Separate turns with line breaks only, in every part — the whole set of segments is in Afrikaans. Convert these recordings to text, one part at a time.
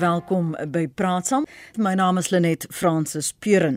Welkom by Praat Saam. My naam is Lenet Fransis Puren.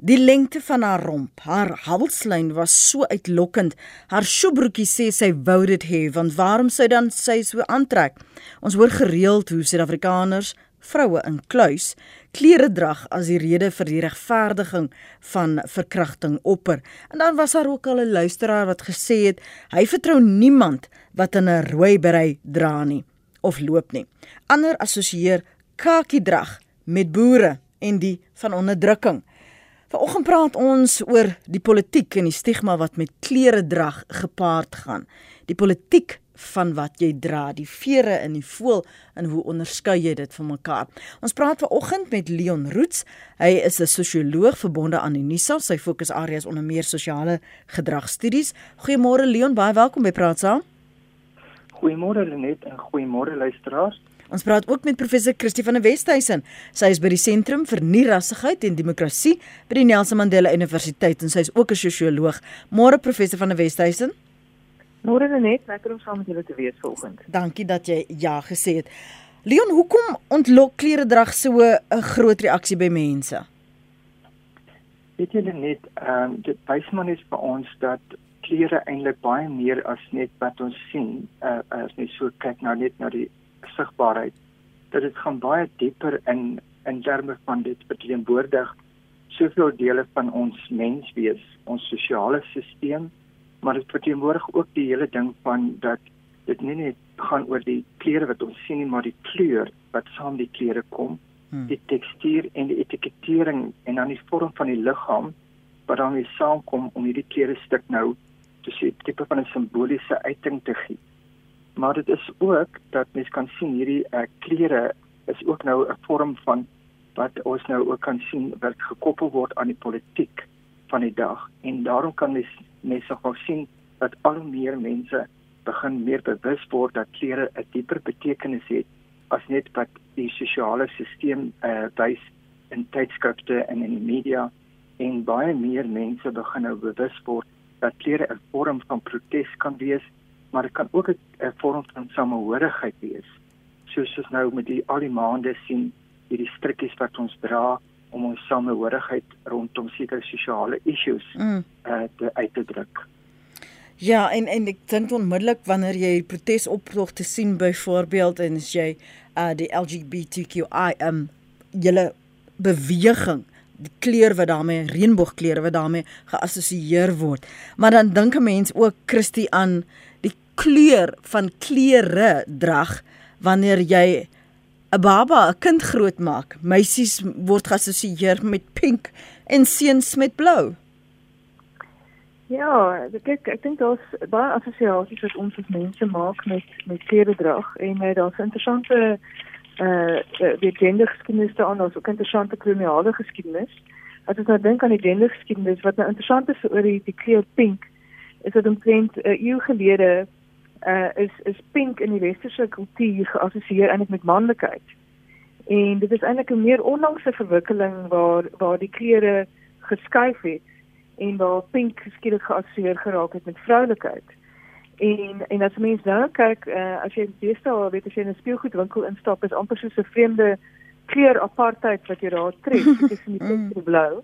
Die lengte van haar romp, haar halslyn was so uitlokkend. Haar sjoebroekie sê sy wou dit hê, want waarom sou dan sy so aantrek? Ons hoor gereeld hoe Suid-Afrikaners vroue in kluis klere drag as die rede vir die regverdiging van verkrachting opper. En dan was daar ook al 'n luisteraar wat gesê het hy vertrou niemand wat in 'n rooi berei dra nie of loop nie. Ander assosieer kakie drag met boere en die van onderdrukking. Vanoggend praat ons oor die politiek en die stigma wat met klere drag gepaard gaan. Die politiek van wat jy dra, die vere in die voël en hoe onderskei jy dit van mekaar? Ons praat vanoggend met Leon Roots. Hy is 'n sosioloog verbonde aan Unisa. Sy fokusareas onder meer sosiale gedragstudies. Goeiemôre Leon, baie welkom by Praat Saam.
Goeiemôre Lenet en goeiemôre luisteraars.
Ons praat ook met professor Christie van der Westhuizen. Sy is by die Sentrum vir Nierassigheid en Demokrasie by die Nelson Mandela Universiteit en sy is ook 'n sosioloog. Môre professor van der Westhuizen.
Môre net, lekker om saam met julle te wees vanoggend.
Dankie dat jy ja gesê het. Leon, hoekom ontlok klere drag so 'n groot reaksie by mense?
Weet julle net, ehm um, dit wys maar net vir ons dat klere eintlik baie meer as net wat ons sien, uh, as net so kyk nou net na die sigbaarheid dat dit gaan baie dieper in in terme van dit verteenwoordig soveel dele van ons menswees, ons sosiale stelsel, maar dit verteenwoordig ook die hele ding van dat dit nie net gaan oor die klere wat ons sien nie, maar die kleur wat saam die klere kom, hmm. die tekstuur en die etikettering en dan die vorm van die liggaam wat dan weer saamkom om hierdie klere stuk nou te sê tipe van 'n simboliese uiting te gee. Maar dit is ook dat mens kan sien hierdie uh, klere is ook nou 'n vorm van wat ons nou ook kan sien wat gekoppel word aan die politiek van die dag. En daarom kan mens mense gou sien dat al meer mense begin meer bewus word dat klere 'n dieper betekenis het as net wat die sosiale stelsel uh, wys in tydskrifte en in die media. En baie meer mense begin nou bewus word dat klere 'n vorm van protes kan wees maar dit kan ook 'n vorm van samehorigheid wees. Soos ons nou met die al die maande sien hierdie strikkies wat ons dra om ons samehorigheid rondom sekere sosiale issues mm. uh, te uit te druk.
Ja, en en ek dink onmiddellik wanneer jy protesoptog te sien byvoorbeeld en as jy uh die LGBTQI um julle beweging die kleur wat daarmee reënboogkleure wat daarmee geassosieer word. Maar dan dink 'n mens ook Christie aan kleur van klere drag wanneer jy 'n baba, 'n kind grootmaak. Meisies word geassosieer met pink en seuns met blou.
Ja, ek ek dink daar's baie assosiasies wat ons as mense maak met met klere drag en uh, daar's interessante eh uh, die gendergeskiedenis daar ons ook interessante koloniale geskiedenis. As ons nou dink aan die gendergeskiedenis wat nou interessant is oor die, die kleur pink, is dit omtrent 'n uh, eeu gelede uh is is pink in die westerse kultuur geassosieer eintlik met manlikheid. En dit is eintlik 'n meer onlangse verwikkeling waar waar die kleure geskuif het en waar pink skielik geassosieer geraak het met vroulikheid. En en as mens nou kyk, uh as jy deesdae weet as jy in 'n speelgoedwinkel instap, is amper soos 'n vreemde kleur apartheid wat jy daar tref tussen die pink en blou.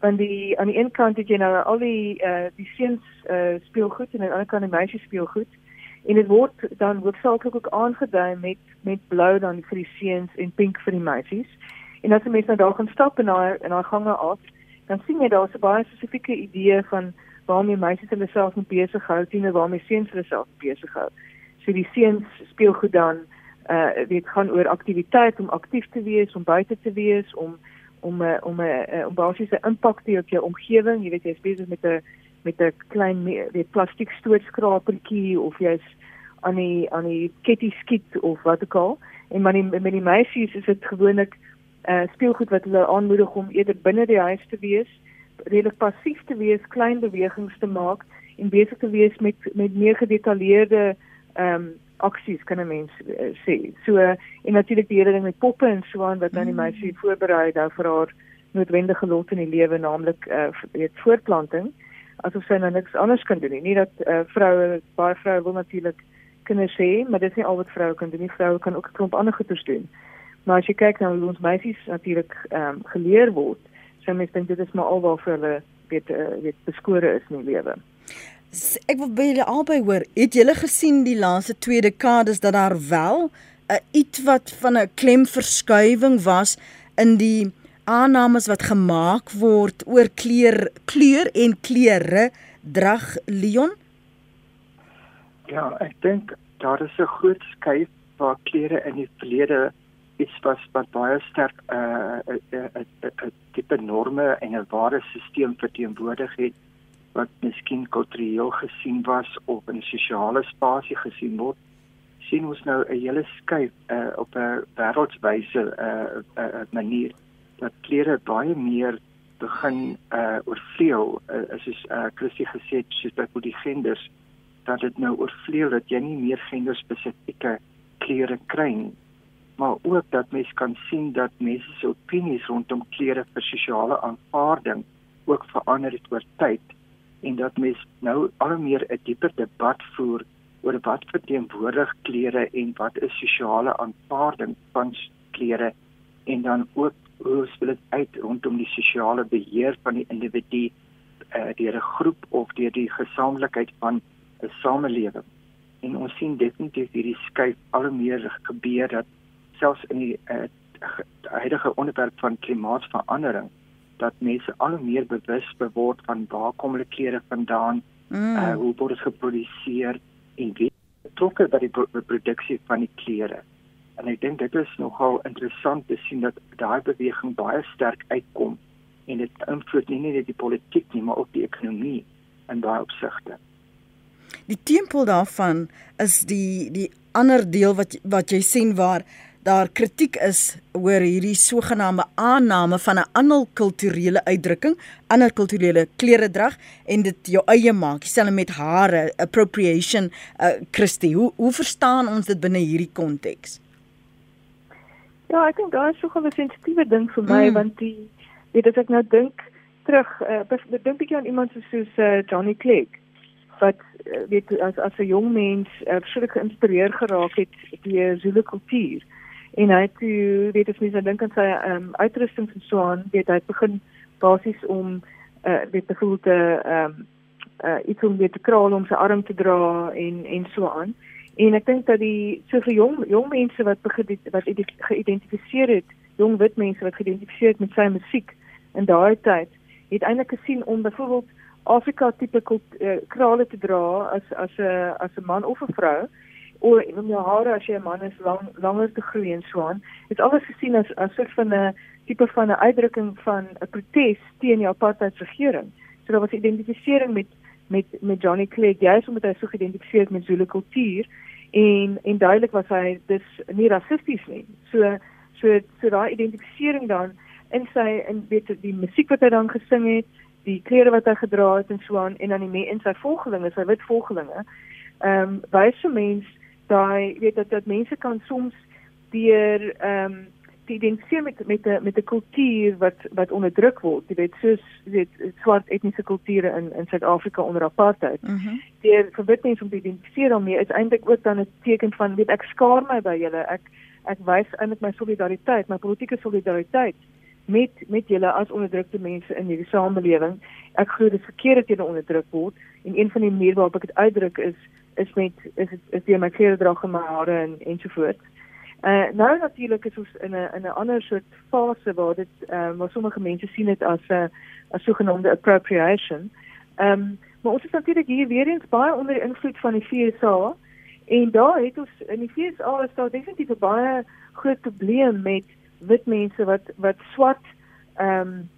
Want die aan die een kant het jy nou al die uh die seuns uh speelgoed en aan die ander kant die meisies speelgoed en dit word dan hoofsaaklik ook aangedui met met blou dan vir die seuns en pink vir die meisies. En as jy mens nou daar gaan stap en daar en daar gange af, dan sien jy daar's 'n baie spesifieke idee van waarmee meisies hulle self mee besig hou, sien waarmee seuns hulle self besig hou. So die seuns speel goed dan uh dit gaan oor aktiwiteit om aktief te wees, om buite te wees, om om uh, om 'n uh, om basiese impak te hê op jou omgewing. Jy weet jy is besig met 'n met 'n klein weet plastiek stootskrapertjie of jy's aan die aan die ketty skiet of wat ook al. En maar met die meisies is dit gewoonlik uh speelgoed wat hulle aanmoedig om eerder binne die huis te wees, redelik passief te wees, klein bewegings te maak en besig te wees met met meer gedetailleerde ehm um, aksies kan 'n mens uh, sê. So uh, en natuurlik die hele ding met poppe en so aan wat dan die mm. meisie voorberei nou vir haar noodwendige lot in die lewe, naamlik uh weet voortplanting. Asof sy nou niks anders kan doen nie. Nie dat uh, vroue baie vroue wil natuurlik kinders hê, maar dit is nie al wat vroue kan doen nie. Vroue kan ook 'n klomp ander goeders doen. Maar as jy kyk na hoe ons meisies natuurlik ehm um, geleer word, sê mens dink dit is maar alwaar vir hulle weet uh, weet beskore is in die lewe.
Ek wil by julle albei hoor, het julle gesien die laaste twee dekades dat daar wel 'n uh, iets wat van 'n klemverskywing was in die aannames wat gemaak word oor kleur kleur en kleure drag Leon?
Ja, ek dink daar is 'n groot skuif waar klere in die verlede iets was wat baie sterk 'n uh, 'n uh, 'n uh, 'n uh, uh, tipe norme en 'n stelsel verteenwoordig het wat miskien kultureel gesien was of in sosiale spasie gesien word sien ons nou 'n hele skuif uh, op 'n wêreldwyse 'n uh, uh, manier dat klere baie meer begin uh, oorvleuel uh, soos uh, Christie gesê het soos by die genders dat dit nou oorvleuel dat jy nie meer genderspesifieke klere kry nie maar ook dat mens kan sien dat mense se opinies rondom klere vir sosiale aanvaarding ook verander het oor tyd en dat mens nou al meer 'n dieper debat voer oor wat verteenwoordig klere en wat is sosiale aanvaarding van klere en dan ook hoe speel dit uit rondom die sosiale beheer van die individu uh, deur 'n groep of deur die gesamentlikheid van 'n samelewing. En ons sien definitief hierdie skuif al meer gebeur dat selfs in die uh, huidige onderwerp van klimaatsverandering dat mense al meer bewus beword van waar kom hulle klere vandaan, mm. uh, hoe word dit geproduseer en wie betrokke by die produksie van die klere. En ek dink dit is nogal interessant te sien dat daai beweging baie sterk uitkom en dit invloed nie net die politiek nie, maar ook die ekonomie in daai opsigte.
Die tempel daarvan is die die ander deel wat wat jy sien waar daar kritiek is oor hierdie sogenaamde aanname van 'n ander kulturele uitdrukking, ander kulturele kleredrag en dit jou eie maak, dieselfde met hare, appropriation, uh, Christie. Hoe hoe verstaan ons dit binne hierdie konteks?
Ja, ek dink daar is so 'n sensitiewe ding vir my mm. want die weet as ek nou dink terug, uh, dink ek aan iemand soos uh, Johnny Clegg wat weet as as 'n jong mens uh, verskriklik geïnspireer geraak het deur Zulu kultuur en hy toe weet as mense dink aan sy ehm um, uitrusting en so aan weet hy begin basies om eh uh, weet byvoorbeeld te ehm um, uh, iets om weer te kraal om sy arm te dra en en so aan. En ek dink dat die soveel jong jong mense wat begin wat geïdentifiseer het jong wit mense wat geïdentifiseer het met sy musiek in daai tyd het eintlik gesien om byvoorbeeld Afrika tipe uh, krale te dra as as 'n as 'n man of 'n vrou oor en om jou hare as jy 'n man is lang langer te groei en so aan. Dit alles gesien as as soort van 'n tipe van 'n uitdrukking van 'n protes teen die apartheidsregering. So daar was identifisering met met met Johnny Clegg, juist omdat hy so geïdentifiseer met Zulu kultuur en en duidelik was hy dis nie rassisties nie. So so so daai identifisering dan in sy in weet die musiek wat hy dan gesing het, die klere wat hy gedra het en so aan en dan die mense in sy volgelinge, sy wit volgelinge. Ehm um, wyse mense daai weet dat dat mense kan soms deur ehm um, die identifiseer met met 'n met 'n kultuur wat wat onderdruk word. Jy weet soos weet swart etniese kulture in in Suid-Afrika onder apartheid. Mm die verbid mense om te identifiseer daarmee is eintlik ook dan 'n teken van weet ek skaar my by julle. Ek ek wys eintlik my solidariteit, my politieke solidariteit met met julle as onderdrukte mense in hierdie samelewing. Ek glo dit is verkeerd dat julle onderdruk word en een van die maniere waarop ek dit uitdruk is is met is is deur my klere dra en my hare en ensovoorts. Uh nou natuurlik is ons in 'n in 'n ander soort fase waar dit ehm uh, waar sommige mense sien dit as 'n uh, as sogenaamde appropriation. Ehm um, maar ons is natuurlik hier weer eens baie onder die invloed van die FSA en daar het ons in die FSA is daar definitief 'n baie groot probleem met wit mense wat wat swart ehm um,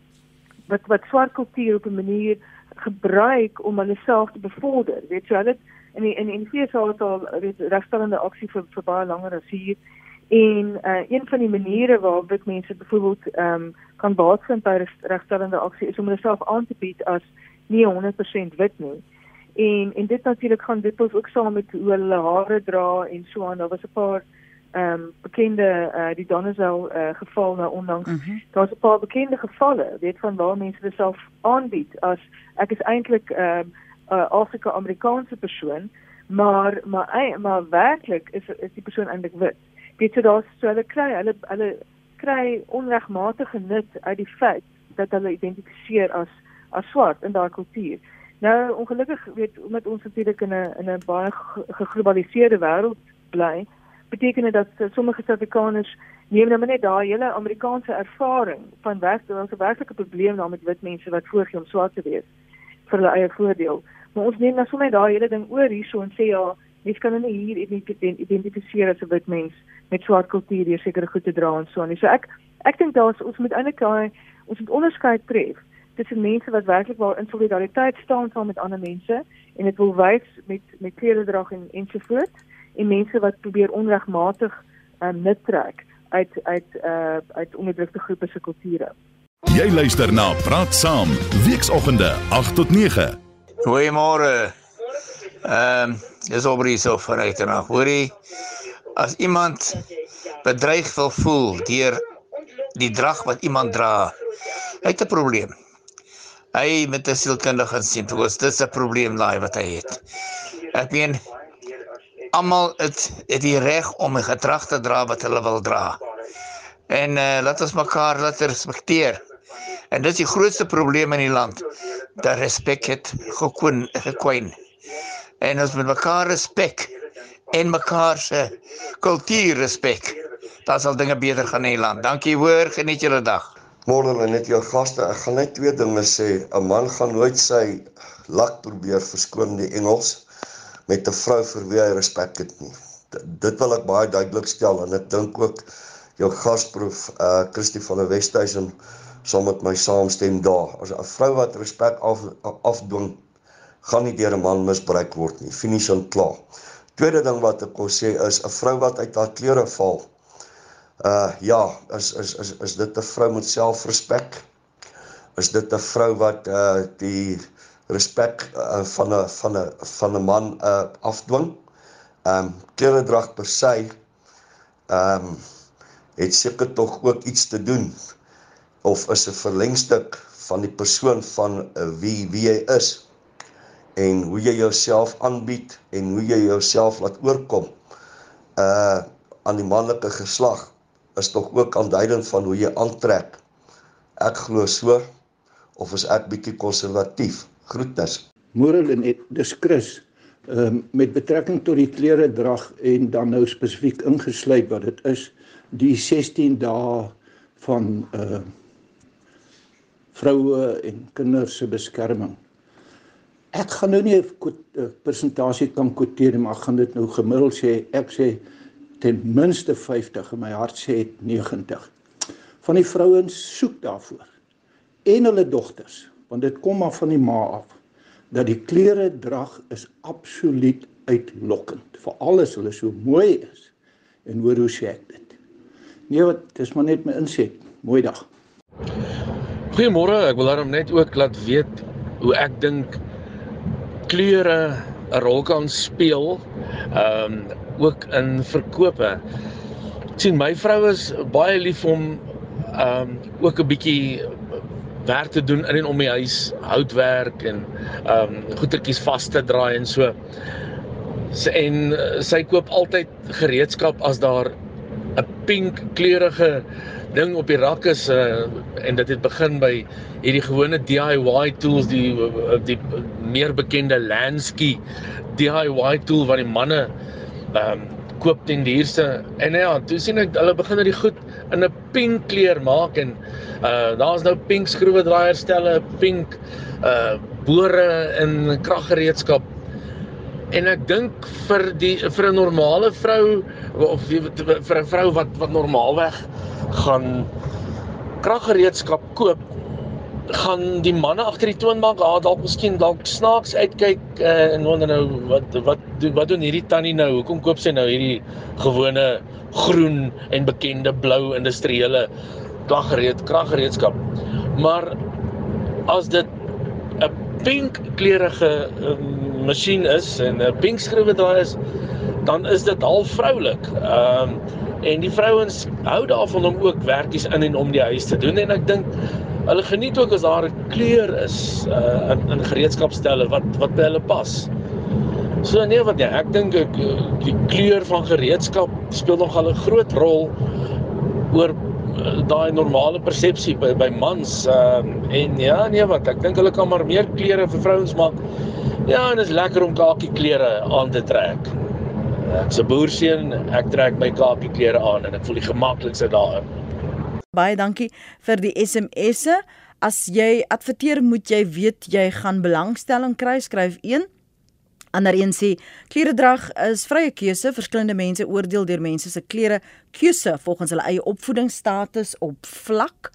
wat wat swart kultuur op 'n manier gebruik om hulle self te bevorder. Weet jy, hulle in die, in die NVS het al regstellende aksie vir vir baie langer as hier en uh, een van die maniere waarop dit mense byvoorbeeld ehm um, kan baatvind by regstellende aksie is om hulle self aan te bied as nie 100% wit nie. En en dit natuurlik gaan dit ook saam met hoe hulle hare dra en so aan. Daar was 'n paar ehm um, bekende uh, die Donnezel uh, geval nou onlangs. Mm -hmm. Daar's 'n paar bekende gevalle, weet van waar mense hulle self aanbied as ek is eintlik ehm um, uh, Afrika-Amerikaanse persoon, maar maar maar werklik is is die persoon eintlik wit. Weet jy daar's so hulle kry hulle hulle kry onregmatige nut uit die feit dat hulle identifiseer as as swart in daardie kultuur. Nou ongelukkig weet omdat ons natuurlik in 'n in 'n baie geglobaliseerde wêreld bly, beteken dit dat sommige Suid-Afrikaners neem nou net daai hele Amerikaanse ervaring van werk, daar's 'n werklike probleem daar met wit mense wat voorgee om swart te wees vir hulle eie voordeel. Maar ons neem nou sommer daai hele ding oor hierso en sê ja, mens kan hulle hier identifiseer as 'n wit mens met swart kultuur hier sekere goed te dra en so aan. So ek ek dink daar's ons moet eintlik daai ons moet onderskeid tref tussen mense wat werklik wel in solidariteit staan saam met ander mense en dit wil wys met met kleredrag en ensovoorts en mense wat probeer onregmatig um, nut trek uit uit uh uit onderdrukte groepe se kulture.
Jy luister na Praat Saam, weekoggende 8 tot 9.
Goeiemôre. Ehm, um, dis oor hier so vanuit na. Hoorie, as iemand bedreig wil voel deur die drag wat iemand dra, het 'n probleem. Hy met 'n sielkundige insien, dis 'n probleem daai wat hy het. Ek meen almal het het die reg om 'n gedrag te dra wat hulle wil dra. En uh, laat ons mekaar laat respekteer. En dit is die grootste probleem in die land. Dat respek het gekoen gekwyn. En ons moet mekaar respek en mekaar se kultuur respek. Dan sal dinge beter gaan in die land. Dankie hoor, geniet julle dag.
Môre net jou gaste. Ek gaan net twee dinge sê. 'n Man gaan nooit sy lak probeer verskoon die Engels met 'n vrou vir wie hy respek het nie. Dit wil ek baie duidelik stel en ek dink ook jou gasproef uh Christie van der Westhuizen saam met my saamstem daar. As 'n vrou wat respek af afdwing gaan nie deur 'n man misbruik word nie. Finies en klaar. Tweede ding wat ek wil sê is 'n vrou wat uit haar klere val. Uh ja, is is is is dit 'n vrou met selfrespek? Is dit 'n vrou wat uh die respek uh, van 'n van 'n van 'n man uh afdwing. Ehm um, kleredrag per se ehm um, het seker tog ook iets te doen of is 'n verlengstuk van die persoon van uh, wie wie jy is en hoe jy jouself aanbied en hoe jy jouself laat oorkom uh aan die manlike geslag is tog ook aanduidend van hoe jy aantrek. Ek glo so of is ek bietjie konservatief? Groetnis.
Môre net dis Chris. Ehm um, met betrekking tot die klere drag en dan nou spesifiek ingesluit wat dit is die 16 dae van uh vroue en kinders se beskerming. Ek gaan nou nie 'n persentasie kan kwoteer maar ek gaan dit nou gemiddeld sê. Ek sê ten minste 50 en my hart sê 90. Van die vrouens soek daarvoor en hulle dogters want dit kom maar van die ma af dat die klere drag is absoluut uitlokkend veral as hulle so mooi is en hoor hoe sê ek dit nee wat dis maar net my inset mooi dag
goeiemôre ek wil daarom net ook laat weet hoe ek dink kleure 'n rol kan speel ehm um, ook in verkope sien my vrou is baie lief om ehm um, ook 'n bietjie werk te doen in en om die huis, houtwerk en ehm um, goedertjies vas te draai en so. En uh, sy koop altyd gereedskap as daar 'n pink kleurige ding op die rak is uh, en dit het begin by hierdie gewone DIY tools die die meer bekende Lansky DIY tool wat die manne ehm um, koop ten duurste en ja, toe sien ek hulle begin dat die goed in 'n pink kleur maak en uh daar's nou pink skroewedraaier stelle, pink uh bore in kraggereedskap. En ek dink vir die vir 'n normale vrou of vir 'n vrou wat wat normaalweg gaan kraggereedskap koop, gaan die manne agter die toonbank ah, dalk miskien dalk snaaks uitkyk uh, en wonder nou wat wat wat doen hierdie tannie nou? Hoekom koop sy nou hierdie gewone groen en bekende blou industriële kraggereed kraggereedskap. Maar as dit 'n pink kleurige um, masjien is en 'n pink skroewe daar is, dan is dit al vroulik. Ehm um, en die vrouens hou daarvan om ook werkies in en om die huis te doen en ek dink hulle geniet ook as daar 'n kleur is uh, in in gereedskapstelle wat wat by hulle pas. So nee wat ja, ek dink ek die kleur van gereedskap speel nogal 'n groot rol oor uh, daai normale persepsie by by mans uh, en ja nee wat ek dink hulle kan maar meer klere vir vrouens maak. Ja, en dit is lekker om kakie klere aan te trek. 'n boerseun, ek trek my kakie klere aan en ek voel die gemaklikste daarin.
Baie dankie vir die SMS'e. As jy adverteer, moet jy weet jy gaan belangstelling kry, skryf 1. Ander een sê kleredrag is vrye keuse. Verskillende mense oordeel deur mense se klere keuse volgens hulle eie opvoedingsstatus op vlak.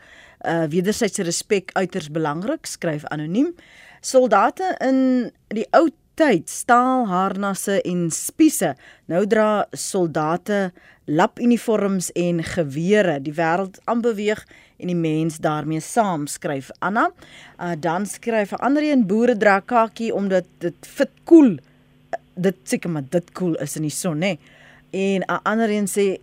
Uh wederwysige respek uiters belangrik, skryf anoniem. Soldate in die ou tyd staal harnasse en spiese. Nou dra soldate lapuniforms en gewere. Die wêreld aanbeweeg en die mens daarmee saam, skryf Anna. Uh, dan skryf 'n ander een boere dra kakie omdat dit fit cool. Dit seker maar dit cool is in die son, hè. En 'n ander een sê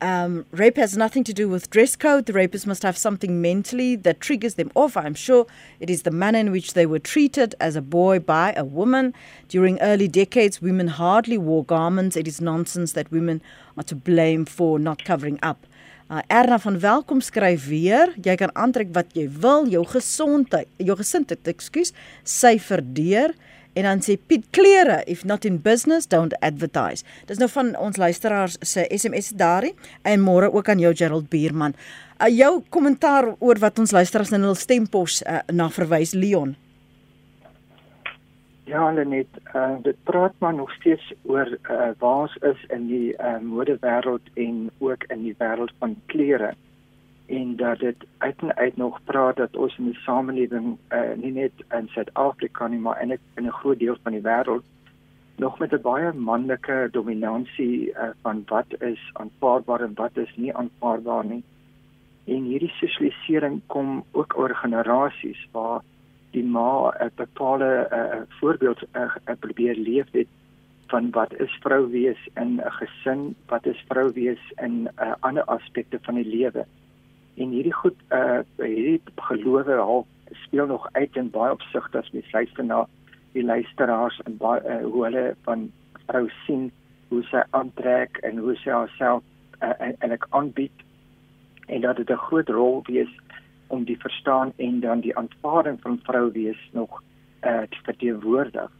Um, rape has nothing to do with dress code. The rapists must have something mentally that triggers them off. I'm sure it is the manner in which they were treated as a boy by a woman. During early decades, women hardly wore garments. It is nonsense that women are to blame for not covering up. Uh, Erna van Welkom skryf weer, jy kan aantrek wat jy wil, jou gesondheid, jou gesindheid, ekskuus, sy verdeur. En dan sê Piet klere if not in business don't advertise. Dis nou van ons luisteraars se SMS daarin en môre ook aan jou Gerald Bierman. Uh, jou kommentaar oor wat ons luisteraars in hul stempos uh, na verwys Leon.
Ja, net uh, dit praat maar nog steeds oor uh, waar ons is in die uh, modewêreld en ook in die wêreld van klere en dat dit uit en uit nog praat dat ons in die samelewing uh, nie net in Suid-Afrika nie maar in 'n in 'n groot deel van die wêreld nog met 'n baie manlike dominansie uh, van wat is aanvaarbaar en wat is nie aanvaarbaar nie. En hierdie sosialisering kom ook oor generasies waar die ma 'n bepaalde uh, voorbeeld uh, probeer leef het van wat is vrou wees in 'n gesin, wat is vrou wees in uh, ander aspekte van die lewe en hierdie goed uh hierdie gelowe al speel nog uit in baie opsigte as mens luister na die luisteraars en baie uh, hoe hulle van vrou sien hoe sy aantrek en hoe sy haarself uh, en, en ek aanbied. En dat dit 'n groot rol wees om die verstaan en dan die aanvaarding van vrou wees nog uh te verteenwoordig.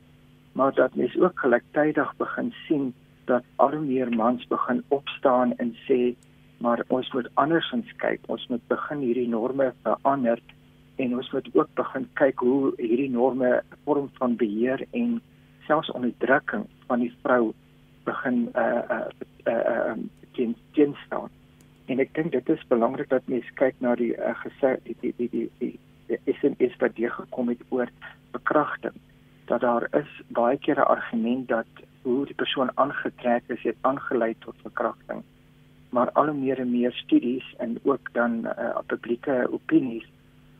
Maar dat mens ook gelyktydig begin sien dat al meer mans begin opstaan en sê maar ons moet andersins kyk. Ons moet begin hierdie norme verander en ons moet ook begin kyk hoe hierdie norme vorm van beheer en selfs onderdrukking van die vrou begin uh uh uh um teen teen staan. En ek dink dit is belangrik dat mense kyk na die uh, gesê die die die die die en is wat hier gekom het oor bekragting dat daar is baie keer 'n argument dat hoe die persoon aangetrek is het aangelei tot verkrachting maar al hoe meer en meer studies en ook dan uh, publieke opinies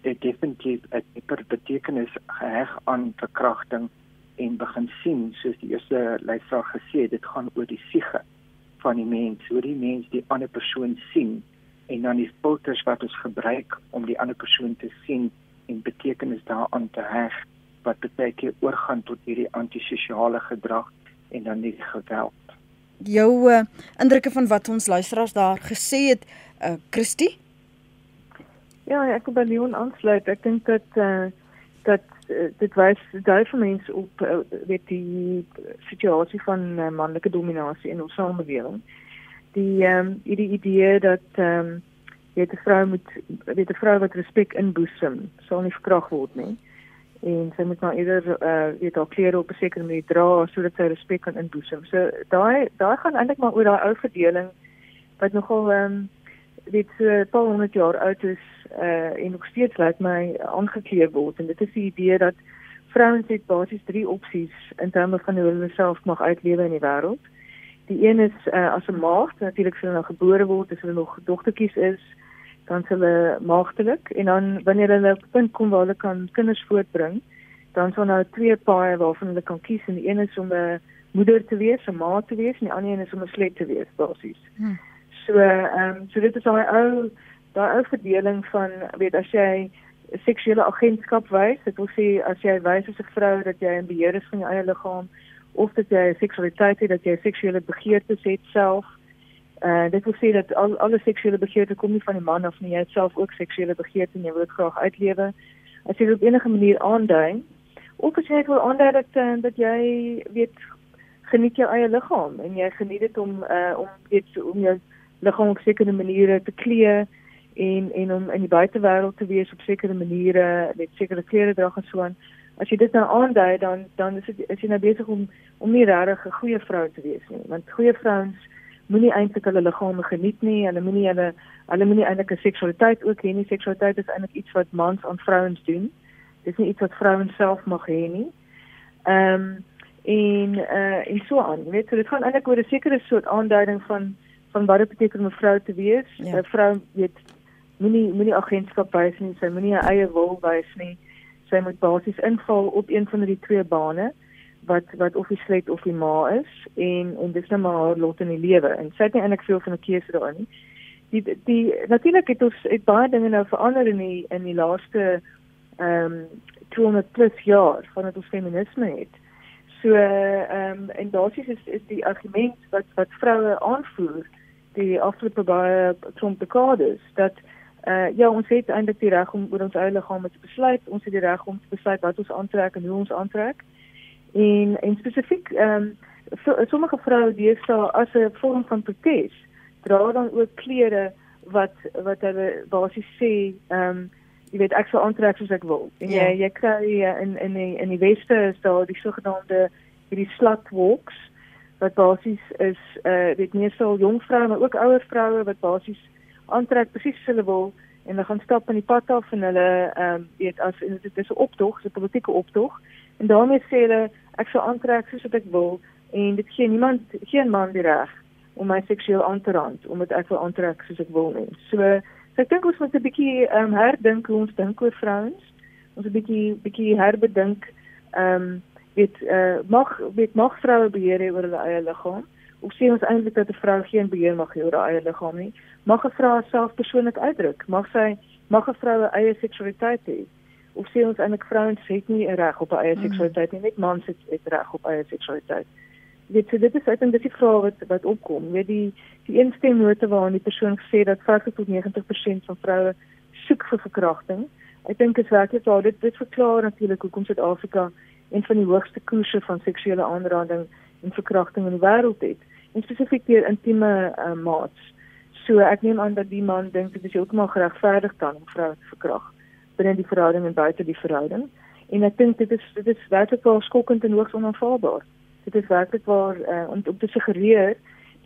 het definitief 'n dieper betekenis geheg aan verkrachting en begin sien soos die eerste luisteraar gesê het dit gaan oor die siege van die mens hoe die mens die ander persoon sien en dan die filters wat ons gebruik om die ander persoon te sien en betekenis daaraan te heg wat baie keer oorgaan tot hierdie antisosiale gedrag en dan die geweld
jou uh, indrukke van wat ons luisteraars daar gesê het, uh Christie?
Ja, ek wil by Leon aansluit. Ek dink dat uh dat uh, dit wys dui vir mense op uh, weet die situasie van uh, manlike dominasie in ons samelewing. Die ehm um, die idee dat ehm um, weet 'n vrou moet weet 'n vrou wat respek inboesem, sal nie verkrag word nie en sy moet nou eerder uh weet haar klere op 'n sekere manier dra sodat sy respek kan inboesem. So daai daai gaan eintlik maar oor daai ou verdeling wat nogal ehm um, dit so 'n paar honderd jaar oud is uh en nog steeds lyk my aangekleed word en dit is die idee dat vrouens het basies drie opsies in terme van hoe hulle self mag uitlewe in die wêreld. Die een is uh as 'n maagd, natuurlik as hulle nou gebore word, as hulle nog dogtertjies is, dan is hulle maagdelik en dan wanneer hulle op punt kom waar hulle kan kinders voortbring, dan sal nou twee paaie waarvan hulle kan kies en die een is om 'n moeder te wees, 'n ma te wees en die ander een is om 'n slet te wees basies. Hmm. So ehm um, so dit is daai ou daai ou verdeling van weet as jy seksuele agentskap wys, dit wil sê as jy wys as 'n vrou dat jy in beheer is van jou eie liggaam of dat jy seksualiteit het, dat jy seksuele begeertes het self. Uh dit wil sê dat al alle seksuele begeertes kom nie van die man af nie, jy het self ook seksuele begeertes en jy wil dit graag uitlewe. As jy dit op enige manier aandui, of as jy wil aandui dat uh, dat jy weet geniet jou eie liggaam en jy geniet dit om uh om weet om jou liggaam op sekere maniere te klee en en om in die buitewêreld te wees op sekere maniere met sekere klere dra en so aan. As jy dit nou aandui dan dan is dit is jy nou besig om om nie regtig 'n goeie vrou te wees nie. Want goeie vrouens moenie eintlik hulle liggame geniet nie. Hulle moenie hulle hulle moenie eintlik 'n seksualiteit ook hê nie. Seksualiteit is eintlik iets wat mans aan vrouens doen. Dit is nie iets wat vrouens self mag hê nie. Ehm um, en uh en so aan. Jy weet, so dit gaan eintlik oor 'n sekere soort aanduiding van van wat dit beteken om 'n vrou te wees. 'n ja. Vrou weet moenie moenie agentskap wys nie, sy moenie haar eie wil wys nie. Sy moet basies inval op een van die twee bane wat wat of die slet of die ma is en en dis nou maar haar lot in die lewe en sy het nie eintlik veel van 'n keuse daarin nie. Die die natuurlik het ons het baie dinge nou verander in die in die laaste ehm um, 200 plus jaar vandat ons feminisme het. So ehm um, en basies is is die argument wat wat vroue aanvoer die afgelope baie tromp dekades dat uh ja ons het eintlik die reg om oor ons eie liggame te besluit ons het die reg om te besluit wat ons aantrek en hoe ons aantrek en en spesifiek ehm um, so, sommige vroue deesdae as 'n vorm van protes dra dan ook klere wat wat hulle basies sê ehm um, jy weet ek sou aantrek soos ek wil. En jy ja. jy kry uh, in in die in die weste is daar die sogenaamde hierdie slut walks wat basies is eh uh, dit meestal jong vroue maar ook ouer vroue wat basies aantrek presies soos hulle wil en hulle gaan stap in die pad af en hulle ehm um, weet as en dit is 'n optog, 'n politieke optog en daarmee sê hulle ek sou aantrek soos wat ek wil en dit gee niemand geen man die reg om my seksueel aan te rand omdat ek wil aantrek soos ek wil nie. So So ek dink ons moet 'n bietjie ehm um, herdink hoe ons dink oor vrouens. Ons 'n bietjie bietjie herbedink ehm um, weet uh, mag weet mag vroue beheer oor hulle eie liggaam. Of sê ons eintlik dat 'n vrou geen beheer mag hê oor haar eie liggaam nie? Mag 'n vrou haarself persoonlik uitdruk? Mag sy mag 'n vrou eie seksualiteit hê? Of sê ons eintlik vrouens het nie 'n reg op 'n eie mm. seksualiteit nie, net mans het, het reg op eie seksualiteit? weet so dit is uit en dit is die vraag wat wat opkom. Weet die die eenstemnote waarin die persoon gesê dat 50 tot 90% van vroue soek vir verkrachting ek dink is werklik waar. Dit dit verklaar natuurlik hoekom Suid-Afrika een van die hoogste koerse van seksuele aanranding en verkrachting in die wêreld het. En spesifiek deur intieme uh, maats. So ek neem aan dat die man dink dit is heeltemal geregverdig dan om vroue te verkragt binne die verhouding en buite die verhouding. En ek dink dit is dit is werklik wel skokkend en hoogs onaanvaarbaar. Dit is werklik waar uh, om, om te suggereer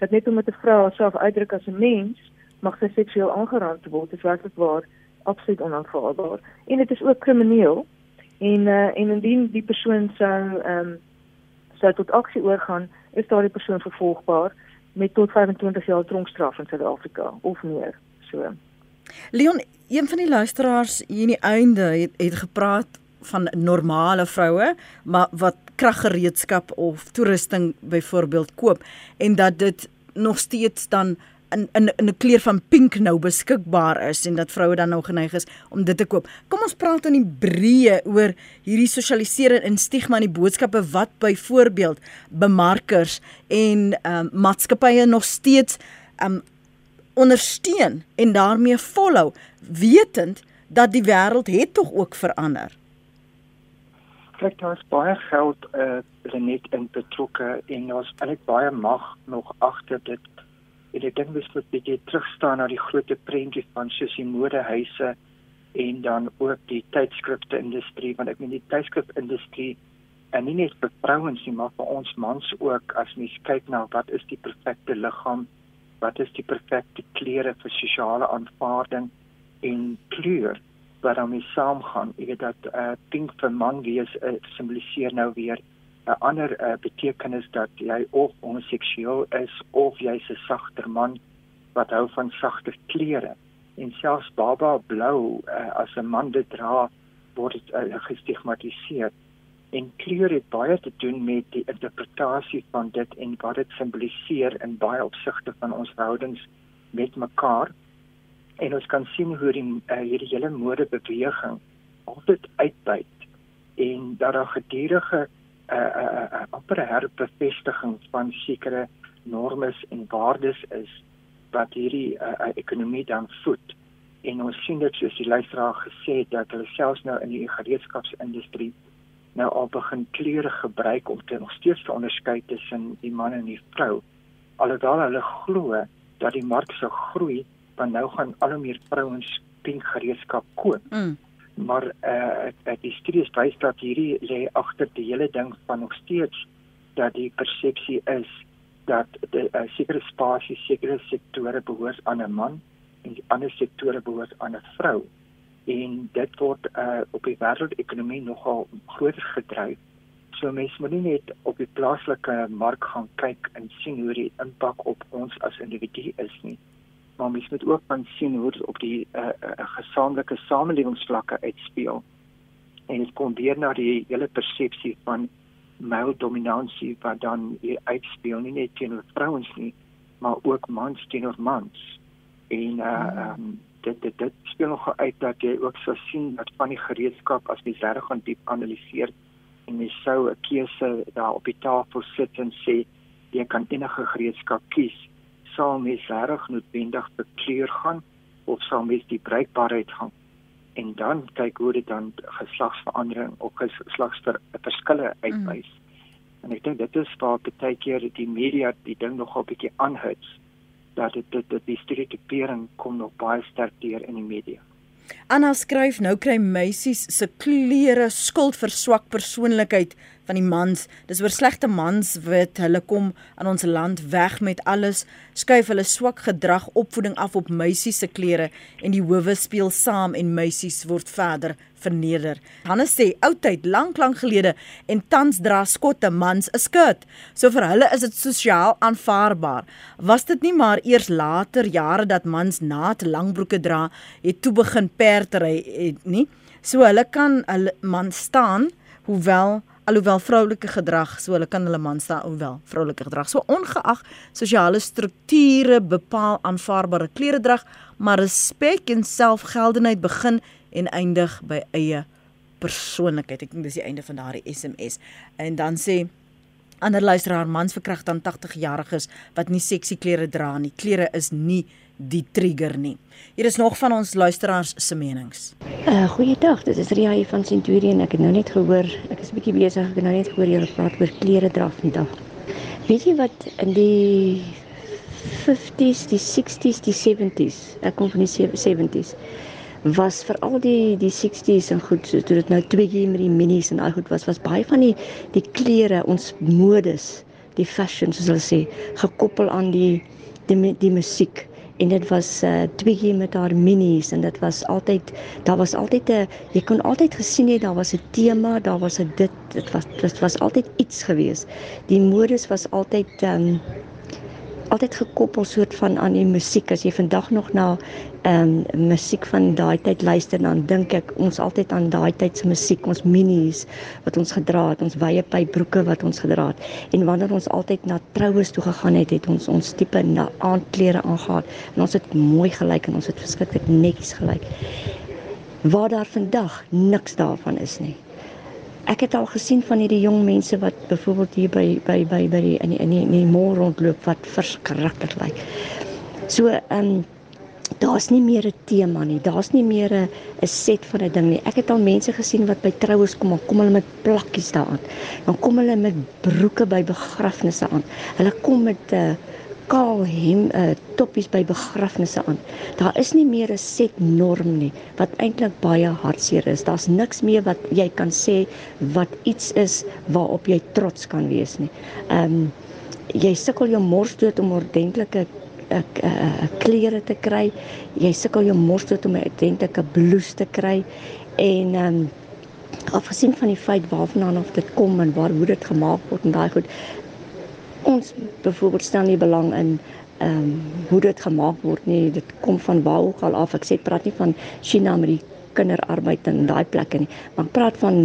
dat net omdat 'n vrou haarself uitdruk as 'n mens mag sy seksueel aangerand word. Is werklik waar absoluut onaanvaarbaar. En dit is ook krimineel. En uh, en indien die persoon sou ehm um, sou tot aksie oorgaan is daardie persoon vervolgbaar met tot 25 jaar tronkstraf in Suid-Afrika of meer so
Leon een van die luisteraars hier in die einde het, het gepraat van normale vroue maar wat kraggereedskap of toerusting byvoorbeeld koop en dat dit nog steeds dan in in in 'n kleur van pink nou beskikbaar is en dat vroue dan nou geneig is om dit te koop. Kom ons praat aan die breë oor hierdie sosialisering en stigma en die boodskappe wat byvoorbeeld bemarkers en um, maatskappye nog steeds um, ondersteun en daarmee volhou wetend dat die wêreld het tog ook verander
kyk daar's baie geld uh net in betrokke en ons eintlik baie mag nog agter dit. En ek dink mens moet bietjie terugstaan na die groot prentjie van Sissy modehuise en dan ook die tydskrifte industrie want ek meen die tydskrif industrie en nie net vir vrouens nie maar vir ons mans ook as mens kyk na wat is die perfekte liggaam wat is die perfekte klere vir sosiale aanvaarding en kleur wat daarmee saamgaan. Jy weet dat uh, pink vir man wees uh, simboliseer nou weer 'n uh, ander uh, betekenis dat jy of homoseksueel is of jy's 'n sagter man wat hou van sagte klere. En selfs baba blou uh, as 'n man dit dra word dit uh, gestigmatiseer. En kleur het baie te doen met die interpretasie van dit en wat dit simboliseer in baie opsigte van ons verhoudings met mekaar en ons kan sien hoe die uh, hierdie hele modebeweging altyd uitbuit en dat daar gedurende 'n uh, 'n uh, uh, amper herbevestiging van sekere normes en waardes is wat hierdie uh, uh, ekonomie dan voed. En ons sien dit soos die luisteraar gesê het dat hulle selfs nou in die gereedskapsindustrie nou al begin kleure gebruik om te nog steeds te onderskei tussen die man en die vrou. Alhoewel hulle glo dat die mark sou groei, want nou gaan al hoe meer vrouens pink gereedskap koop. Mm. Maar eh uh, die studie wys dat hierdie lê agter die hele ding van nog steeds dat die persepsie is dat die uh, sekere spasies, sekere sektore behoort aan 'n man en die ander sektore behoort aan 'n vrou en dit word uh, op die wêreldekonomie nogal groter gedryf. So mense moet nie net op die plaaslike mark gaan kyk en sien hoe die impak op ons as individu is nie. Maar mens moet ook van sien hoe dit op die uh, uh, gesamentlike samelewingsvlakke uitspeel. En dit kom weer na die hele persepsie van male dominansie wat dan uitspeel nie net teenoor vrouens nie, maar ook mans teenoor mans. En uh um, dit dit dit speel nog uit dat jy ook sou sien dat van die gereedskap as mens reg gaan diep analiseer en jy sou 'n keuse daar op die tafel sit en sê jy kan enige gereedskap kies sal mens reg noodwendig vir kleur gaan of sal mens die bruikbaarheid gaan en dan kyk hoe dit dan geslagsverandering of geslagsverskille uitwys. Hmm. En ek dink dit is waar baie keer die media die ding nogal bietjie aanhits dat dit dit die stereotipering kom nog baie sterk deur in die media.
Anna skryf nou kry meisies se klere skuld vir swak persoonlikheid van die mans. Dis oor slegte mans wat hulle kom aan ons land weg met alles, skuif hulle swak gedrag opvoeding af op meisies se klere en die howe speel saam en meisies word verder verneder. Hannes sê oudtyd lank lank gelede en tans dra skotte mans 'n skirt. So vir hulle is dit sosiaal aanvaarbaar. Was dit nie maar eers later jare dat mans naat langbroeke dra het toe begin perdery het nie. So hulle kan hulle man staan hoewel alhoewel vroulike gedrag so hulle kan hulle man staan hoewel vroulike gedrag so ongeag sosiale strukture bepaal aanvaarbare klere drag maar respek en selfgeldenheid begin en eindig by eie persoonlikheid ek dink dis die einde van daardie SMS en dan sê ander luisteraar mans verkragt dan 80 jariges wat nie seksie klere dra nie klere is nie die trigger nie. Hier is nog van ons luisteraars se menings.
Uh goeiedag, dit is Ria hier van Centurion. Ek het nou net gehoor, ek is 'n bietjie besig, ek het nou net gehoor julle praat oor klere dra vandag. Weet jy wat in die 50s, die 60s, die 70s, ek kom van die 70s was vir al die die 60s en goed so toe dit nou twee met die minis en al goed was was baie van die die klere ons modes die fashion soos hulle sê gekoppel aan die die die musiek en dit was uh, twee met haar minis en dit was altyd daar was altyd 'n jy kon altyd gesien het daar was 'n tema, daar was 'n dit dit was dit was altyd iets gewees. Die modes was altyd um, altyd gekoppel soort van aan die musiek. As jy vandag nog na ehm um, musiek van daai tyd luister, dan dink ek ons altyd aan daai tyd se musiek, ons minis wat ons gedra het, ons wye pypbroeke wat ons gedra het. En wanneer ons altyd na troues toe gegaan het, het ons ons tipe aandklere aangetree en ons het mooi gelyk en ons het verskriklik netjies gelyk. Waar daar vandag niks daarvan is nie ek het al gesien van hierdie jong mense wat byvoorbeeld hier by by by by in die, in die, in die mall rondloop wat verskriklik lyk. So ehm um, daar's nie meer 'n tema nie. Daar's nie meer 'n 'n set van 'n ding nie. Ek het al mense gesien wat by troues kom, kom hulle met plakkies daaraan. Dan kom hulle met broeke by begrafnisse aan. Hulle kom met 'n uh, eh, kaal hem uh, toppies by begrafnisse aan. Daar is nie meer 'n set norm nie wat eintlik baie hartseer is. Daar's niks meer wat jy kan sê wat iets is waarop jy trots kan wees nie. Ehm um, jy sukkel jou mors dood om ordentlike ek uh, uh, klere te kry. Jy sukkel jou mors dood om 'n ordentlike blouse te kry en ehm um, afgesien van die feit waarvandaan of dit kom en waar hoe dit gemaak word en daai goed ons byvoorbeeld stel nie belang in ehm um, hoe dit gemaak word nie. Dit kom van waar ook al af. Ek sê praat nie van China met die kinderarbeid in daai plekke nie. Maar ek praat van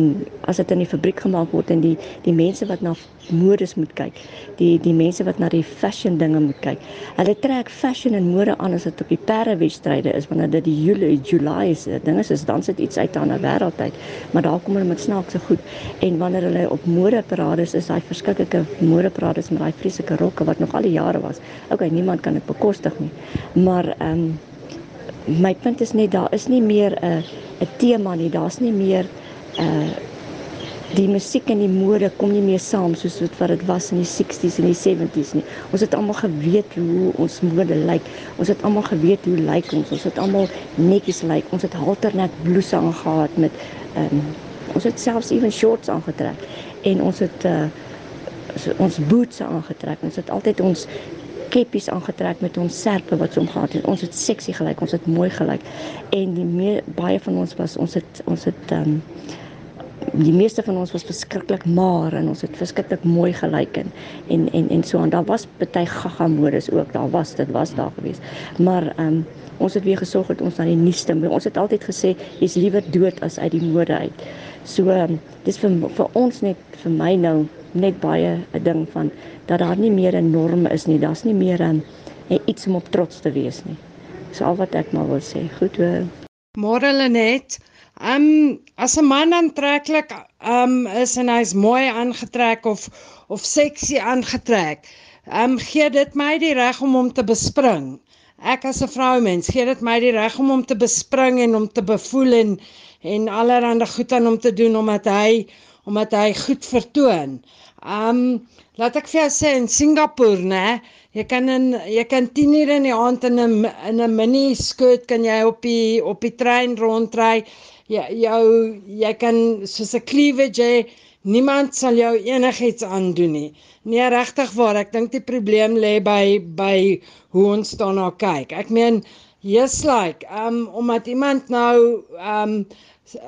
as dit in die fabriek gemaak word en die die mense wat na modes moet kyk, die die mense wat na die fashion dinge moet kyk. Hulle trek fashion en mode aan as dit op die perdewedstryde is wanneer dit die Julie July is. Dinge is dan sit iets uit aan 'n wêreldtyd, maar daar kom hulle met snaakse goed en wanneer hulle op modeparades is, daai verskillike modeparades met daai vreeslike rokke wat nog al die jare was. Okay, niemand kan dit bekostig nie. Maar ehm um, my punt is net daar is nie meer 'n 'n tema nie. Daar's nie meer 'n uh, die musiek en die mode kom nie meer saam soos wat dit was in die 60s en die 70s nie. Ons het almal geweet hoe ons mode lyk. Ons het almal geweet hoe lyk ons. Ons het almal netjies lyk. Ons het halterneck blouse aangetree met ehm um, ons het selfs ewen shorts aangetrek en ons het uh, ons boots aangetrek. Ons het altyd ons keppies aangetrek met ons serpe wat so omgaan het. Ons het seksie gelyk, ons het mooi gelyk. En die meer, baie van ons was ons het ons het um, die meeste van ons was verskriklik maar en ons het verskriklik mooi gelyk en en en, en so en daar was baie gaga modes ook. Daar was dit was daar gewees. Maar um, ons het weer gesorg dat ons na die nuusste ons het altyd gesê jy's liewer dood as uit die mode uit. So um, dis vir vir ons net vir my nou net baie 'n ding van dat daar nie meer 'n norm is nie. Daar's nie meer 'n iets om op trots te wees nie. Dis al wat ek maar wil sê. Goed hoor.
Môre Lenet. Um as 'n man aantreklik um is en hy's mooi aangetrek of of seksie aangetrek, um gee dit my die reg om hom te bespring. Ek as 'n vrouemens gee dit my die reg om hom te bespring en om te bevoel en en allerlei goed aan hom te doen omdat hy omdat hy goed vertoon. Um laat ek vir jou sê in Singapore, né, jy kan in jy kan 10 ure in die aand in 'n in 'n mini skirt kan jy op die op die trein rondry. Jy jou jy kan soos 'n cleavage hê. Niemand sal jou enigiets aandoen nie. Nee, regtig waar, ek dink die probleem lê by by hoe ons daarna kyk. Ek meen, yes like, um omdat iemand nou um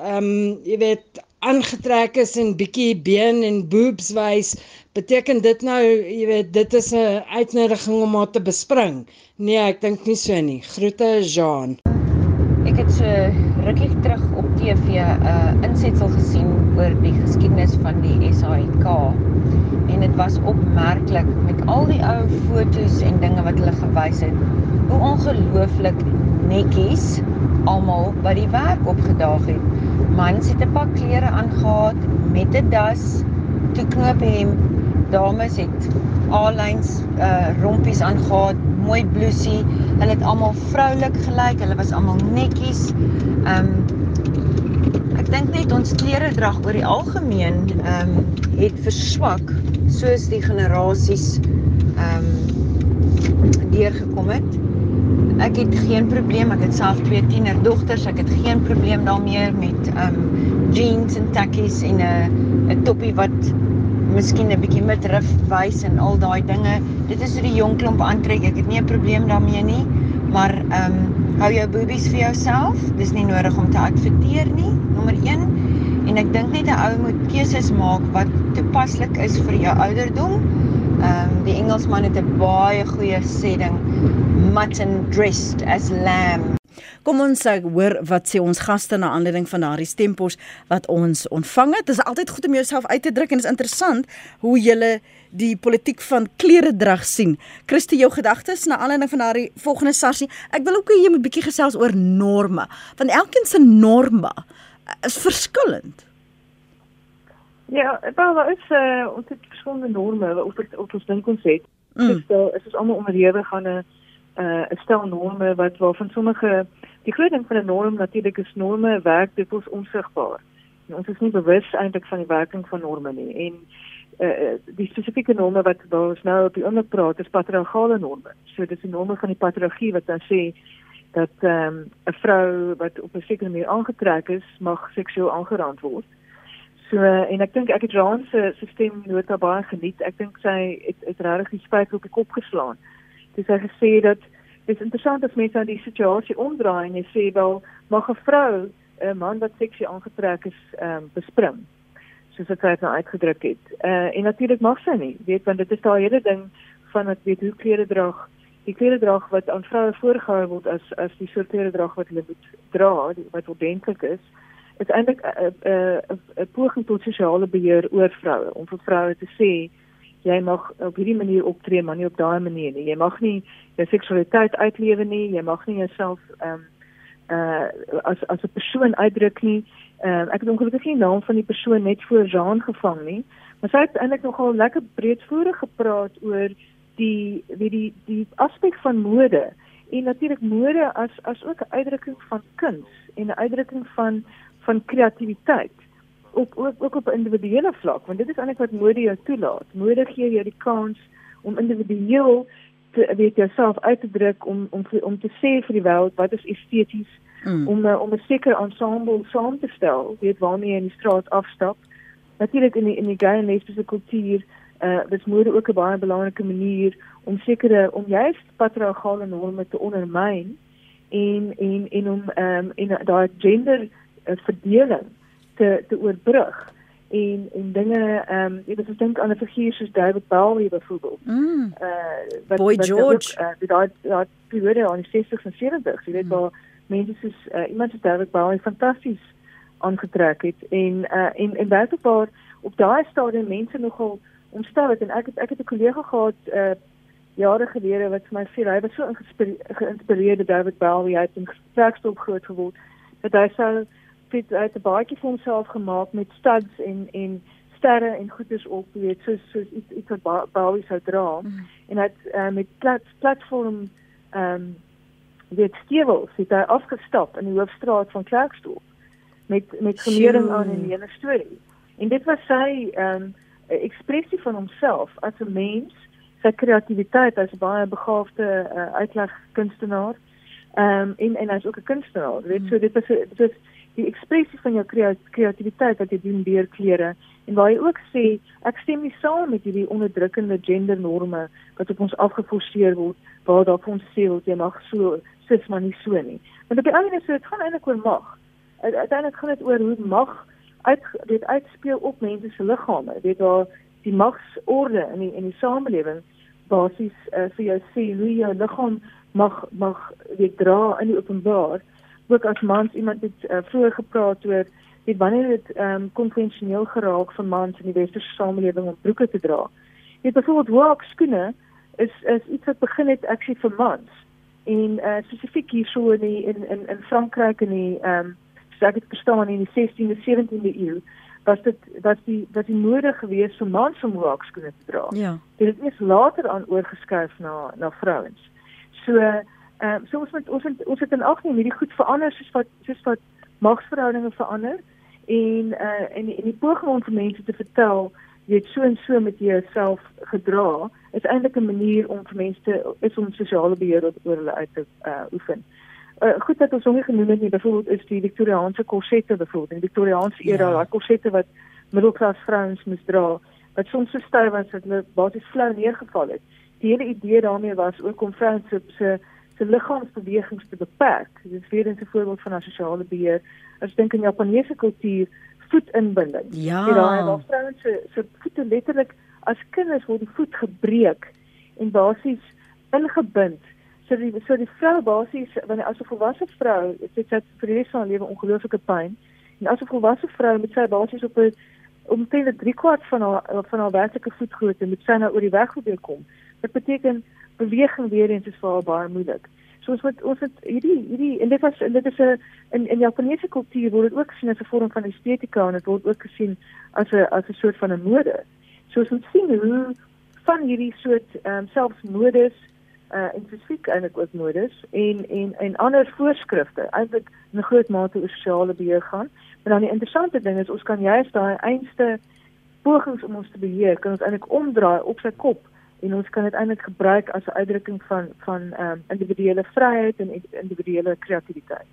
um jy weet aangetrek is en bietjie been en boobs wys, beteken dit nou, jy weet, dit is 'n uitnodiging om haar te bespring. Nee, ek dink nie so nie. Groete Jean.
Ek het so rukkie terug op TV 'n uh, insetsel gesien oor die geskiedenis van die SAIK en dit was opmerklik met al die ou fotos en dinge wat hulle gewys het. Hoe ongelooflik netjies almal by die werk opgedaag het mans het 'n pak klere aangetree met 'n das, toe knoop hem. Dames het A-lines uh rompies aangetree, mooi blousie. Hulle het almal vroulik gelyk. Hulle was almal netjies. Um ek dink net ons kleredrag oor die algemeen um het verswak soos die generasies um deurgekom het ek het geen probleem. Ek het self twee tienerdogters. Ek het geen probleem daarmee met um jeans en takkies en 'n 'n toppie wat miskien 'n bietjie midrif wys en al daai dinge. Dit is hoe die jong klomp aantrek. Ek het nie 'n probleem daarmee nie. Maar um hou jou boobies vir jouself. Dis nie nodig om te adverteer nie. Nommer 1 en ek dink net 'n ou moet keuses maak wat toepaslik is vir jou ouderdom. Ehm um, die Engelsman het 'n baie goeie sê ding mutton dressed as lamb.
Kom ons sê hoor wat sê ons gaste na aanleiding van daardie stempos wat ons ontvang het. Dit is altyd goed om jouself uit te druk en dit is interessant hoe jy die politiek van kleredrag sien. Christo jou gedagtes na aanleiding van daardie volgende sarsie. Ek wil ook hê jy moet bietjie gesels oor norme. Want elkeen se norme is verskillend.
Ja, wel daar is uh, ons het verskillende norme op op ons dink ons het. Mm. Dus, uh, is ons almal onderhewig aan 'n uh, 'n stel norme wat waarvan sommige die groot ding van 'n norm natuurlik is norme werk dit is onsigbaar. En ons is nie bewus eintlik van die werking van norme nie en uh, die spesifieke norme wat ons nou op die oomblik praat is patriargale norme. So dis die norme van die patriargie wat dan sê dat ehm, 'n um, vrou wat op 'n sekere manier aangetrek is mag seksueel aangeraand word. So uh, en ek dink ek het Raan se stelsel nota baie geniet. Ek dink sy het, het regtig die spyker op die kop geslaan dis hy gesê dat dis interessant as mense aan die situasie omdraai en sê wel mag 'n vrou 'n man wat seksie aangetrek is ehm um, bespring soos dit hy nou uitgedruk het. Uh en natuurlik mag sy nie, weet want dit is daai hele ding van wat weet hoe klere dra die kleredrag wat aan vroue voorgehou word as as die soort kleredrag wat hulle moet dra, wat ordentlik is, is eintlik 'n 'n poging tot sosiale beheer oor vroue om vir vroue te sê jy mag op hierdie manier optree, maar nie op daai manier nie. Jy mag nie jou seksualiteit uitlewe nie, jy mag nie jouself ehm um, uh as as 'n persoon uitdruk nie. Ehm uh, ek het ongelukkig nie naam van die persoon net voor Jean gevang nie, maar sy het eintlik nogal lekker breedvoerig gepraat oor die wie die die aspek van mode en natuurlik mode as as ook 'n uitdrukking van kuns en 'n uitdrukking van van kreatiwiteit ook ook ook op 'n individuele vlak want dit is eintlik wat mode jou toelaat. Mode gee jou die kans om individueel te weet jouself uit te druk om om om te sê vir die wêreld wat is esteties mm. om uh, om 'n sekere ensemble saam te stel, weet waarmee jy in die straat afstap. Natuurlik in die in die gay en lesbiese kultuur uh dis mode ook 'n baie belangrike manier om sekere om juist patriargale norme te ondermyn en en en om ehm um, en daai gender uh, verdeling te te oorbrug en en dinge ehm um, jy weet ek dink aan 'n figuur soos David Bowie byvoorbeeld.
Mm. Uh wat, Boy wat George ook, uh,
daai daai periode aan die 60s en 70s, jy weet mm. waar mense soos uh, iemand soos David Bowie fantasties aangetrek het en uh en en werklikwaar op daai stadium mense nogal ontstel het en ek het ek het 'n kollega gehad uh jare gelede wat vir my sê hy was so geïnspireerd deur David Bowie hy het in gespreksstop groot geword dat hy sou het uit 'n baadjie vir homself gemaak met studs en en sterre en goeders op, weet soos soos iets iets wat Bowie sou dra. Mm. En hy het uh, met plat platform ehm um, weet stewels het hy afgestap in die hoofstraat van Klerksdorp met met gemering aan en 'n hele storie. En dit was sy ehm um, ekspressie van homself as 'n mens, sy kreatiwiteit as 'n baie begaafde uh, uitlegkunstenaar. Ehm um, en en hy's ook 'n kunstenaar. Weet mm. so dit was dit was die ekspressie van jou kreatiwiteit wat jy doen deur klere en waar jy ook sê ek stem nie saam met hierdie onderdrukkende gendernorme wat op ons afgeforceer word waar daar ons sê jy mag so sis maar nie so nie. Want op die ander kant dit gaan eintlik oor mag. Uiteindelik gaan dit oor hoe mag uit dit uitspeel op mense se liggame. Weet waar die magsorde in die in die samelewing basies uh, vir jou sê hoe jou liggaam mag mag weet dra in die openbaar ook as mans iemand het uh, vroeër gepraat oor dit wanneer dit ehm um, konvensioneel geraak vir mans in die westerse samelewing om broeke te dra. Jy het byvoorbeeld walk skoene is is iets wat begin het aksie vir mans en uh, spesifiek hier so in die, in in in Frankryk in die ehm um, sê ek verstaan in die 16de 17de eeu was dit was die was die mode gewees vir mans om walk skoene te dra.
Ja.
Dit het eers later aan oorgeskuif na na vrouens. So Ehm um, so ons moet ons het, ons het in ag neem hierdie goed verander soos wat soos wat magsverhoudinge verander en uh en die, en die poging om vir mense te vertel weet so en so met jouself gedra is eintlik 'n manier om vir mense te is om sosiale beheer oor hulle uit te uh oefen. Uh goed dat ons hom genoem het nie byvoorbeeld is die Victoriaanse korsette byvoorbeeld in die Victoriaanse era ja. daai korsette wat middelklas vrouens moes dra wat soms so styf was dat hulle basies flou neergeval het. Die hele idee daarmee was ook om vrouens se se liggaamsbewegings te beperk. Dit is weer 'n voorbeeld van 'n sosiale beheer. As dink in Japaneese kultuur voetinbinding.
Ja.
Jy daai waar vrouens se se voete letterlik as kinders word die voet gebreek en basies ingebind. So die so die vrou basies wanneer as 'n volwasse vrou, dit sê vir die res van haar lewe ongelooflike pyn. En as 'n volwasse vrou met sy basies op 'n omtrent 3 kwart van haar van haar werklike voetgrootte moet sy nou oor die weg probeer kom. Dit beteken beweging weer eens is vir haar baie moeilik. So ons moet ons het hierdie hierdie en dit was dit is 'n in in Japaneese kultuur word dit ook gesien as 'n vorm van estetika en dit word ook gesien as 'n as 'n soort van 'n mode. So ons moet sien hoe van hierdie soort ehm um, selfs modes uh en spesifiek eintlik ook modes en en en ander voorskrifte eintlik in 'n groot mate oor sosiale beheer gaan. Maar dan die interessante ding is ons kan juist daai einste pogings om ons te beheer kan ons eintlik omdraai op sy kop en ons kan dit eintlik gebruik as 'n uitdrukking van van ehm um, individuele vryheid en individuele kreatiwiteit.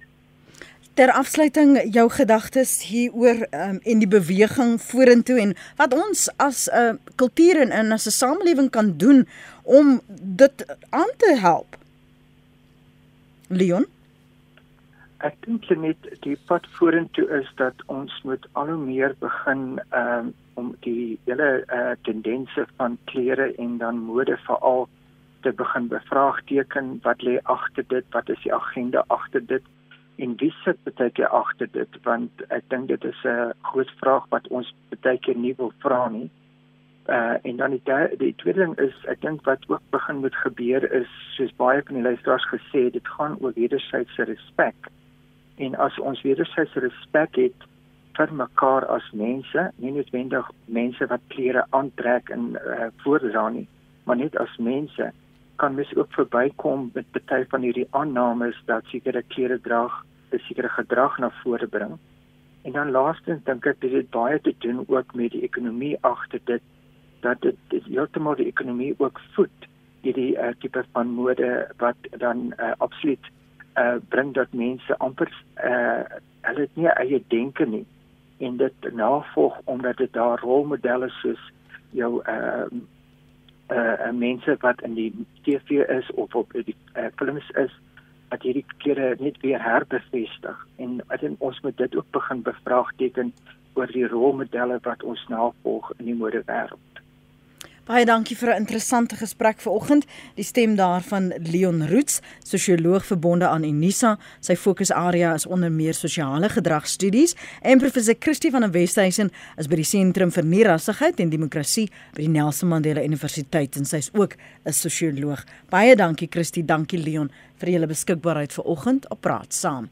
Ter afsluiting jou gedagtes hieroor um, en die beweging vorentoe en wat ons as 'n uh, kultuur en as 'n samelewing kan doen om dit aan te help. Leon
Ek dink net die pad vorentoe is dat ons moet al hoe meer begin ehm um, om die hele uh, tendense van klere en dan mode veral te begin bevraagteken wat lê agter dit, wat is die agenda agter dit en wie sit baie keer agter dit want ek dink dit is 'n groot vraag wat ons baie keer nie wil vra nie. Uh en dan die die tweede ding is ek dink wat ook begin moet gebeur is soos baie van die luisteraars gesê het, dit gaan oor wederwysige respek. En as ons wederwysige respek het vir mekaar as mense, nie noodwendig mense wat klere aantrek en uh, voordra nie, maar net as mense kan mens ook verbykom met baie van hierdie aannames dat sekere klere dra 'n sekere gedrag na vore bring. En dan laastens dink ek dit baie te doen ook met die ekonomie agter dit dat dit is heeltemal die ekonomie ook voed hierdie uh, tipe van mode wat dan uh, absoluut uh, bring dat mense amper uh, hulle het nie eie denke nie en dit navolg omdat dit daar rolmodelle soos jou uh, uh mense wat in die TV is of op die uh, films is wat hierdie kere net weer herbevestig en ek dink ons moet dit ook begin bevraagteken oor die rolmodelle wat ons navolg in die modewêreld.
Baie dankie vir 'n interessante gesprek vanoggend. Die stem daarvan Leon Roots, sosioloog verbonde aan Unisa. Sy fokusarea is onder meer sosiale gedragstudies en professor Christie van der Westhuizen is by die Sentrum vir Nierassigheid en Demokrasie by die Nelson Mandela Universiteit en sy's ook 'n sosioloog. Baie dankie Christie, dankie Leon vir julle beskikbaarheid vanoggend op Praat Saam.